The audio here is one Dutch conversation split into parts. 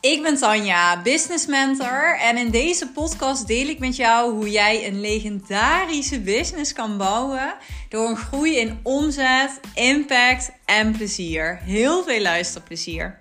Ik ben Tanja, business mentor en in deze podcast deel ik met jou hoe jij een legendarische business kan bouwen door een groei in omzet, impact en plezier. Heel veel luisterplezier.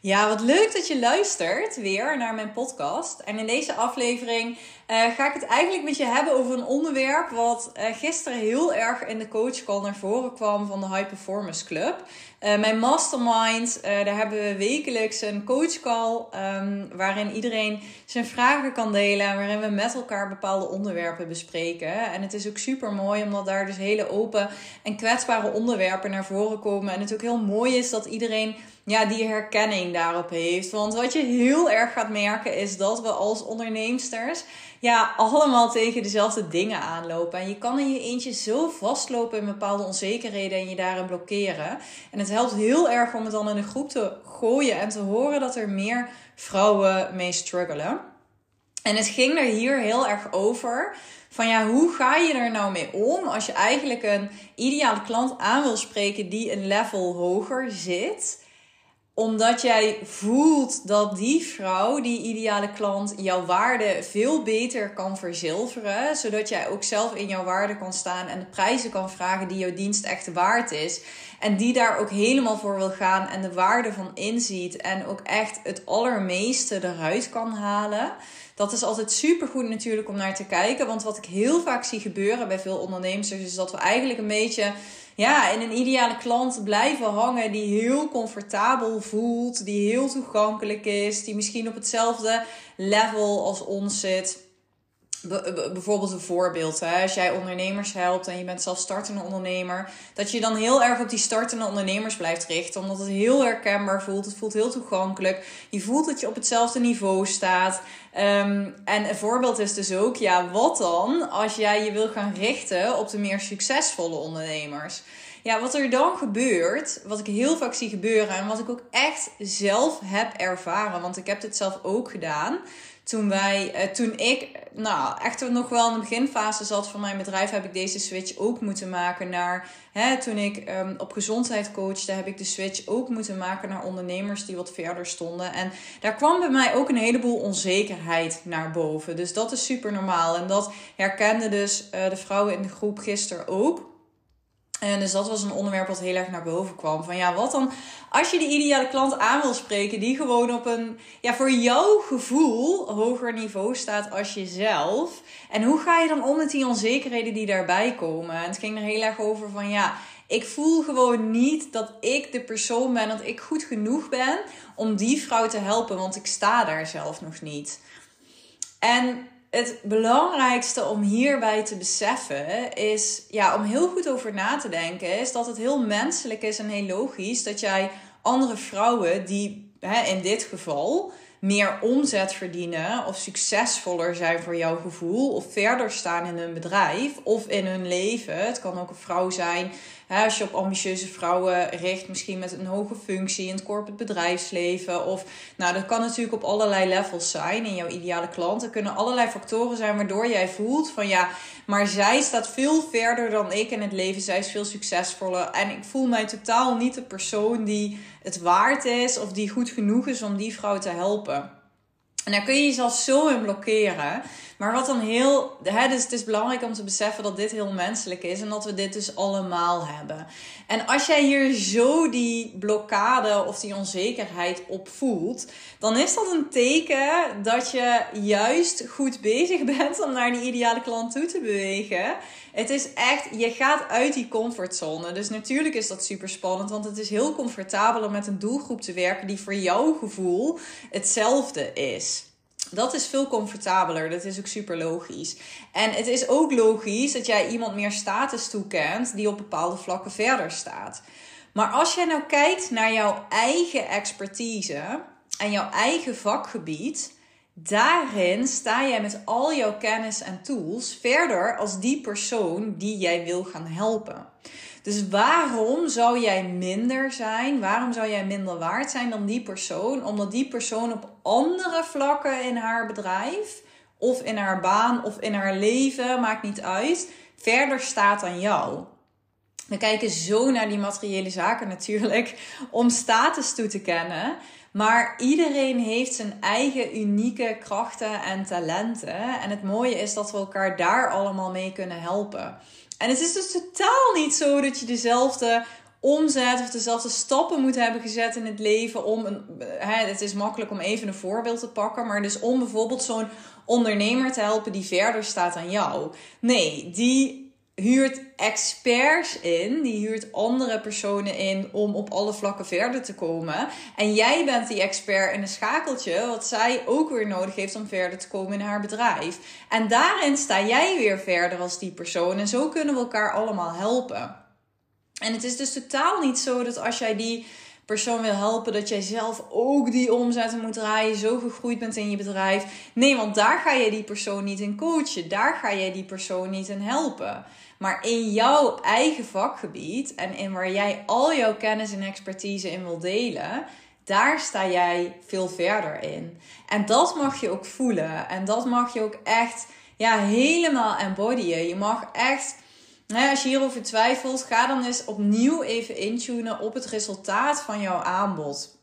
Ja, wat leuk dat je luistert weer naar mijn podcast. En in deze aflevering uh, ga ik het eigenlijk met je hebben over een onderwerp wat uh, gisteren heel erg in de coachcall naar voren kwam van de High Performance Club. Uh, mijn mastermind, daar hebben we wekelijks een coachcall um, waarin iedereen zijn vragen kan delen. Waarin we met elkaar bepaalde onderwerpen bespreken. En het is ook super mooi omdat daar dus hele open en kwetsbare onderwerpen naar voren komen. En het ook heel mooi is dat iedereen ja, die herkenning daarop heeft. Want wat je heel erg gaat merken is dat we als onderneemsters ja, allemaal tegen dezelfde dingen aanlopen. En je kan in je eentje zo vastlopen in bepaalde onzekerheden en je daarin blokkeren. En het helpt heel erg om het dan in een groep te gooien en te horen dat er meer vrouwen mee struggelen. En het ging er hier heel erg over. Van ja, hoe ga je er nou mee om als je eigenlijk een ideale klant aan wil spreken die een level hoger zit? Omdat jij voelt dat die vrouw, die ideale klant, jouw waarde veel beter kan verzilveren. Zodat jij ook zelf in jouw waarde kan staan en de prijzen kan vragen die jouw dienst echt waard is. En die daar ook helemaal voor wil gaan en de waarde van inziet. En ook echt het allermeeste eruit kan halen. Dat is altijd super goed natuurlijk om naar te kijken. Want wat ik heel vaak zie gebeuren bij veel ondernemers is dat we eigenlijk een beetje ja, in een ideale klant blijven hangen die heel comfortabel voelt, die heel toegankelijk is, die misschien op hetzelfde level als ons zit bijvoorbeeld een voorbeeld. Hè? Als jij ondernemers helpt en je bent zelf startende ondernemer, dat je dan heel erg op die startende ondernemers blijft richten, omdat het heel herkenbaar voelt. Het voelt heel toegankelijk. Je voelt dat je op hetzelfde niveau staat. Um, en een voorbeeld is dus ook, ja, wat dan als jij je wil gaan richten op de meer succesvolle ondernemers? Ja, wat er dan gebeurt, wat ik heel vaak zie gebeuren en wat ik ook echt zelf heb ervaren, want ik heb dit zelf ook gedaan toen wij, uh, toen ik, nou echt nog wel in de beginfase zat van mijn bedrijf, heb ik deze switch ook moeten maken naar, hè, toen ik um, op gezondheid coachte, heb ik de switch ook moeten maken naar ondernemers die wat verder stonden. En daar kwam bij mij ook een heleboel onzekerheid naar boven. Dus dat is super normaal. En dat herkende dus uh, de vrouwen in de groep gisteren ook. En dus dat was een onderwerp wat heel erg naar boven kwam. Van ja, wat dan als je die ideale klant aan wil spreken, die gewoon op een, ja, voor jouw gevoel hoger niveau staat als jezelf. En hoe ga je dan om met die onzekerheden die daarbij komen? En het ging er heel erg over van ja, ik voel gewoon niet dat ik de persoon ben, dat ik goed genoeg ben om die vrouw te helpen, want ik sta daar zelf nog niet. En het belangrijkste om hierbij te beseffen is, ja, om heel goed over na te denken, is dat het heel menselijk is en heel logisch dat jij andere vrouwen die hè, in dit geval meer omzet verdienen of succesvoller zijn voor jouw gevoel of verder staan in hun bedrijf of in hun leven. Het kan ook een vrouw zijn als je op ambitieuze vrouwen richt, misschien met een hoge functie in het corporate bedrijfsleven. Of nou, dat kan natuurlijk op allerlei levels zijn in jouw ideale klant. Er kunnen allerlei factoren zijn waardoor jij voelt van ja, maar zij staat veel verder dan ik in het leven. Zij is veel succesvoller. En ik voel mij totaal niet de persoon die het waard is of die goed genoeg is om die vrouw te helpen. En daar kun je jezelf zo in blokkeren. Maar wat dan heel. Hè, dus het is belangrijk om te beseffen dat dit heel menselijk is en dat we dit dus allemaal hebben. En als jij hier zo die blokkade of die onzekerheid op voelt, dan is dat een teken dat je juist goed bezig bent om naar die ideale klant toe te bewegen. Het is echt, je gaat uit die comfortzone. Dus natuurlijk is dat super spannend, want het is heel comfortabel om met een doelgroep te werken die voor jouw gevoel hetzelfde is. Dat is veel comfortabeler. Dat is ook super logisch. En het is ook logisch dat jij iemand meer status toekent die op bepaalde vlakken verder staat. Maar als jij nou kijkt naar jouw eigen expertise en jouw eigen vakgebied, daarin sta jij met al jouw kennis en tools verder als die persoon die jij wil gaan helpen. Dus waarom zou jij minder zijn? Waarom zou jij minder waard zijn dan die persoon? Omdat die persoon op andere vlakken in haar bedrijf, of in haar baan, of in haar leven, maakt niet uit, verder staat dan jou. We kijken zo naar die materiële zaken natuurlijk om status toe te kennen. Maar iedereen heeft zijn eigen unieke krachten en talenten. En het mooie is dat we elkaar daar allemaal mee kunnen helpen. En het is dus totaal niet zo dat je dezelfde omzet of dezelfde stappen moet hebben gezet in het leven om een. Het is makkelijk om even een voorbeeld te pakken, maar dus om bijvoorbeeld zo'n ondernemer te helpen die verder staat dan jou. Nee, die huurt experts in, die huurt andere personen in om op alle vlakken verder te komen. En jij bent die expert in een schakeltje, wat zij ook weer nodig heeft om verder te komen in haar bedrijf. En daarin sta jij weer verder als die persoon. En zo kunnen we elkaar allemaal helpen. En het is dus totaal niet zo dat als jij die persoon wil helpen, dat jij zelf ook die omzetten moet draaien, zo gegroeid bent in je bedrijf. Nee, want daar ga je die persoon niet in coachen. Daar ga je die persoon niet in helpen. Maar in jouw eigen vakgebied en in waar jij al jouw kennis en expertise in wil delen, daar sta jij veel verder in. En dat mag je ook voelen. En dat mag je ook echt ja, helemaal embodyen. Je mag echt, nou als je hierover twijfelt, ga dan eens opnieuw even intunen op het resultaat van jouw aanbod.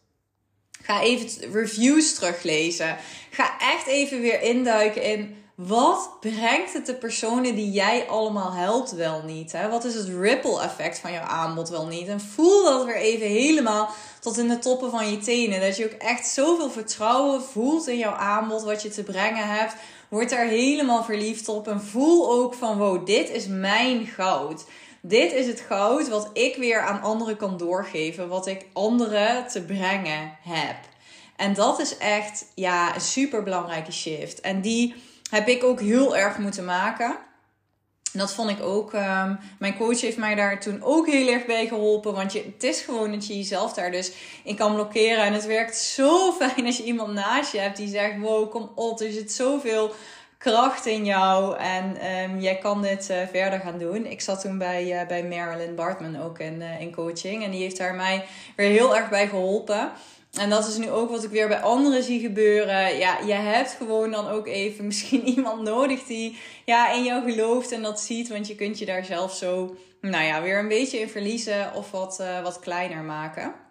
Ga even reviews teruglezen. Ga echt even weer induiken in wat brengt het de personen die jij allemaal helpt wel niet? Hè? Wat is het ripple effect van jouw aanbod wel niet? En voel dat weer even helemaal tot in de toppen van je tenen. Dat je ook echt zoveel vertrouwen voelt in jouw aanbod, wat je te brengen hebt. Word daar helemaal verliefd op en voel ook van wow, dit is mijn goud. Dit is het goud wat ik weer aan anderen kan doorgeven, wat ik anderen te brengen heb. En dat is echt ja, een super belangrijke shift. En die heb ik ook heel erg moeten maken. Dat vond ik ook. Um, mijn coach heeft mij daar toen ook heel erg bij geholpen. Want je, het is gewoon dat je jezelf daar dus in kan blokkeren. En het werkt zo fijn als je iemand naast je hebt die zegt: Wow, kom op, er zit zoveel kracht in jou. En um, jij kan dit uh, verder gaan doen. Ik zat toen bij, uh, bij Marilyn Bartman ook in, uh, in coaching. En die heeft daar mij weer heel erg bij geholpen. En dat is nu ook wat ik weer bij anderen zie gebeuren. Ja, je hebt gewoon dan ook even misschien iemand nodig die ja, in jou gelooft en dat ziet. Want je kunt je daar zelf zo, nou ja, weer een beetje in verliezen of wat, wat kleiner maken.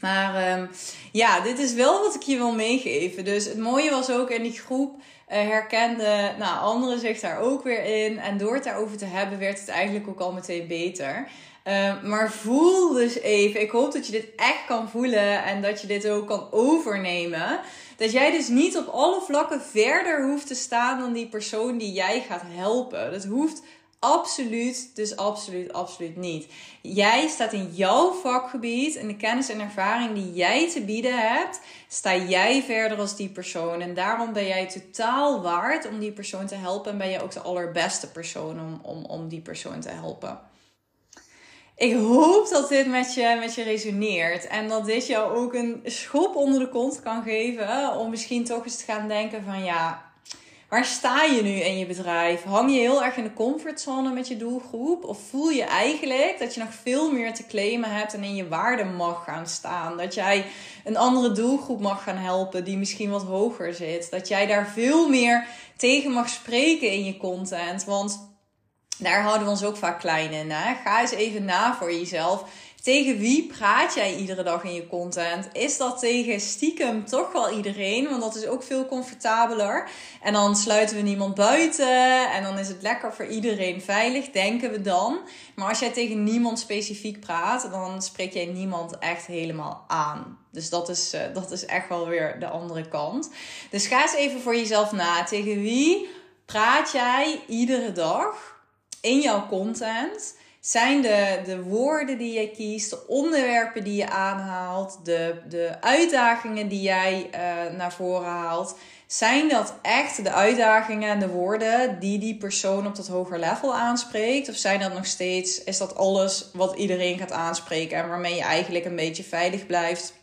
Maar um, ja, dit is wel wat ik je wil meegeven. Dus het mooie was ook in die groep uh, herkende nou, anderen zich daar ook weer in. En door het daarover te hebben werd het eigenlijk ook al meteen beter. Uh, maar voel dus even. Ik hoop dat je dit echt kan voelen en dat je dit ook kan overnemen. Dat jij dus niet op alle vlakken verder hoeft te staan dan die persoon die jij gaat helpen. Dat hoeft absoluut, dus absoluut, absoluut niet. Jij staat in jouw vakgebied en de kennis en ervaring die jij te bieden hebt, sta jij verder als die persoon. En daarom ben jij totaal waard om die persoon te helpen en ben je ook de allerbeste persoon om, om, om die persoon te helpen. Ik hoop dat dit met je, met je resoneert. En dat dit jou ook een schop onder de kont kan geven. Om misschien toch eens te gaan denken van ja, waar sta je nu in je bedrijf? Hang je heel erg in de comfortzone met je doelgroep? Of voel je eigenlijk dat je nog veel meer te claimen hebt en in je waarde mag gaan staan? Dat jij een andere doelgroep mag gaan helpen die misschien wat hoger zit. Dat jij daar veel meer tegen mag spreken in je content. Want daar houden we ons ook vaak klein in. Hè? Ga eens even na voor jezelf. Tegen wie praat jij iedere dag in je content? Is dat tegen stiekem toch wel iedereen? Want dat is ook veel comfortabeler. En dan sluiten we niemand buiten. En dan is het lekker voor iedereen veilig, denken we dan. Maar als jij tegen niemand specifiek praat, dan spreek jij niemand echt helemaal aan. Dus dat is, uh, dat is echt wel weer de andere kant. Dus ga eens even voor jezelf na. Tegen wie praat jij iedere dag? in jouw content zijn de, de woorden die je kiest, de onderwerpen die je aanhaalt, de, de uitdagingen die jij uh, naar voren haalt. Zijn dat echt de uitdagingen en de woorden die die persoon op dat hoger level aanspreekt? Of zijn dat nog steeds, is dat alles wat iedereen gaat aanspreken en waarmee je eigenlijk een beetje veilig blijft?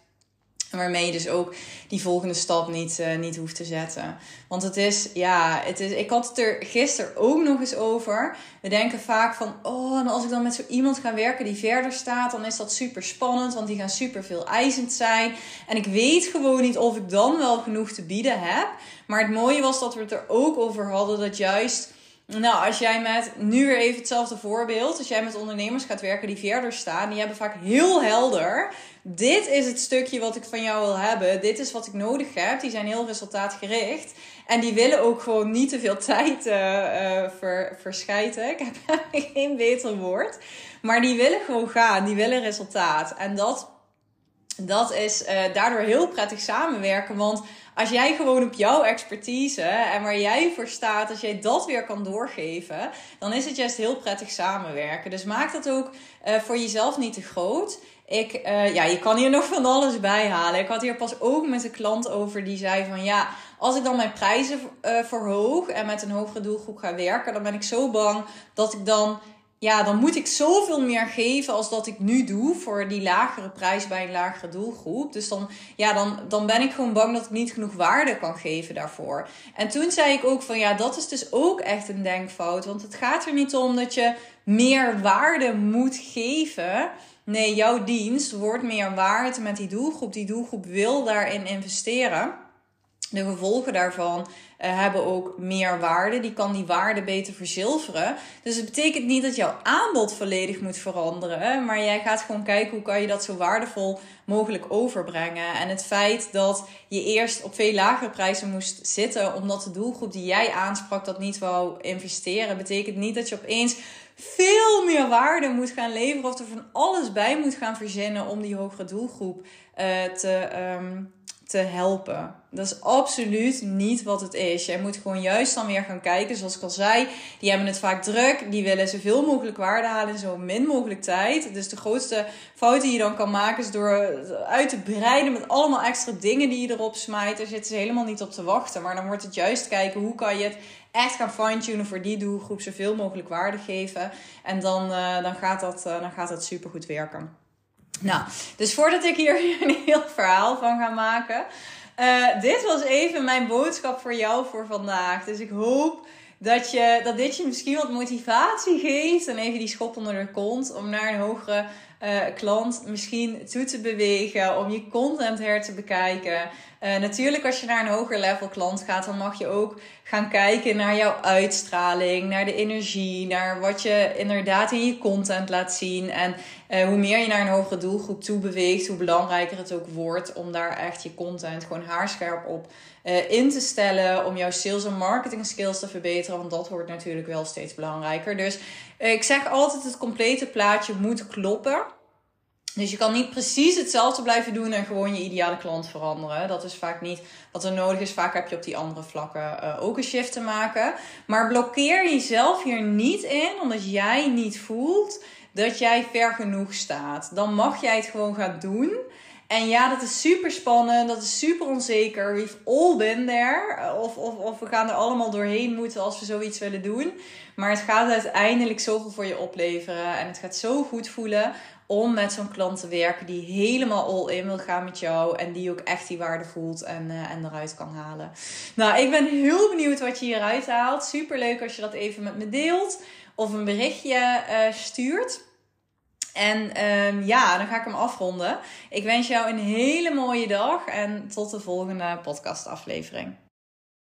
En waarmee je dus ook die volgende stap niet, uh, niet hoeft te zetten. Want het is, ja, het is, ik had het er gisteren ook nog eens over. We denken vaak van, oh, en als ik dan met zo iemand ga werken die verder staat, dan is dat super spannend, want die gaan super veel eisend zijn. En ik weet gewoon niet of ik dan wel genoeg te bieden heb. Maar het mooie was dat we het er ook over hadden dat juist Nou, als jij met, nu weer even hetzelfde voorbeeld, als jij met ondernemers gaat werken die verder staan, die hebben vaak heel helder, dit is het stukje wat ik van jou wil hebben, dit is wat ik nodig heb, die zijn heel resultaatgericht. En die willen ook gewoon niet te veel tijd uh, ver, verschijten. Ik heb geen beter woord. Maar die willen gewoon gaan, die willen resultaat. En dat, dat is uh, daardoor heel prettig samenwerken, want als jij gewoon op jouw expertise en waar jij voor staat, als jij dat weer kan doorgeven, dan is het juist heel prettig samenwerken. Dus maak dat ook voor jezelf niet te groot. Ik, uh, ja, je kan hier nog van alles bij halen. Ik had hier pas ook met een klant over die zei van ja, als ik dan mijn prijzen uh, verhoog en met een hogere doelgroep ga werken, dan ben ik zo bang dat ik dan ja, dan moet ik zoveel meer geven als dat ik nu doe voor die lagere prijs bij een lagere doelgroep. Dus dan, ja, dan, dan ben ik gewoon bang dat ik niet genoeg waarde kan geven daarvoor. En toen zei ik ook van ja, dat is dus ook echt een denkfout. Want het gaat er niet om dat je meer waarde moet geven. Nee, jouw dienst wordt meer waard met die doelgroep. Die doelgroep wil daarin investeren. De gevolgen daarvan uh, hebben ook meer waarde. Die kan die waarde beter verzilveren. Dus het betekent niet dat jouw aanbod volledig moet veranderen. Maar jij gaat gewoon kijken hoe kan je dat zo waardevol mogelijk overbrengen. En het feit dat je eerst op veel lagere prijzen moest zitten. Omdat de doelgroep die jij aansprak dat niet wou investeren. Betekent niet dat je opeens veel meer waarde moet gaan leveren. Of er van alles bij moet gaan verzinnen om die hogere doelgroep uh, te... Um, te helpen. Dat is absoluut niet wat het is. Jij moet gewoon juist dan weer gaan kijken, zoals ik al zei. Die hebben het vaak druk. Die willen zoveel mogelijk waarde halen in zo min mogelijk tijd. Dus de grootste fout die je dan kan maken is door uit te breiden met allemaal extra dingen die je erop smijt. Daar zitten ze helemaal niet op te wachten. Maar dan wordt het juist kijken hoe kan je het echt gaan fine-tunen voor die doelgroep. Zoveel mogelijk waarde geven. En dan, uh, dan, gaat, dat, uh, dan gaat dat super goed werken. Nou, dus voordat ik hier een heel verhaal van ga maken. Uh, dit was even mijn boodschap voor jou voor vandaag. Dus ik hoop dat, je, dat dit je misschien wat motivatie geeft. En even die schop onder de kont. Om naar een hogere klant misschien toe te bewegen. Om je content her te bekijken. Uh, natuurlijk, als je naar een hoger level klant gaat, dan mag je ook gaan kijken naar jouw uitstraling, naar de energie, naar wat je inderdaad in je content laat zien. En uh, hoe meer je naar een hogere doelgroep toe beweegt, hoe belangrijker het ook wordt om daar echt je content gewoon haarscherp op uh, in te stellen. Om jouw sales en marketing skills te verbeteren, want dat wordt natuurlijk wel steeds belangrijker. Dus ik zeg altijd: het complete plaatje moet kloppen. Dus je kan niet precies hetzelfde blijven doen en gewoon je ideale klant veranderen. Dat is vaak niet wat er nodig is. Vaak heb je op die andere vlakken uh, ook een shift te maken. Maar blokkeer jezelf hier niet in, omdat jij niet voelt dat jij ver genoeg staat. Dan mag jij het gewoon gaan doen. En ja, dat is super spannend, dat is super onzeker. We've all been there. Of, of, of we gaan er allemaal doorheen moeten als we zoiets willen doen. Maar het gaat uiteindelijk zoveel voor je opleveren. En het gaat zo goed voelen om met zo'n klant te werken die helemaal all in wil gaan met jou. En die ook echt die waarde voelt en, uh, en eruit kan halen. Nou, ik ben heel benieuwd wat je hieruit haalt. Super leuk als je dat even met me deelt. Of een berichtje uh, stuurt. En um, ja, dan ga ik hem afronden. Ik wens jou een hele mooie dag en tot de volgende podcastaflevering.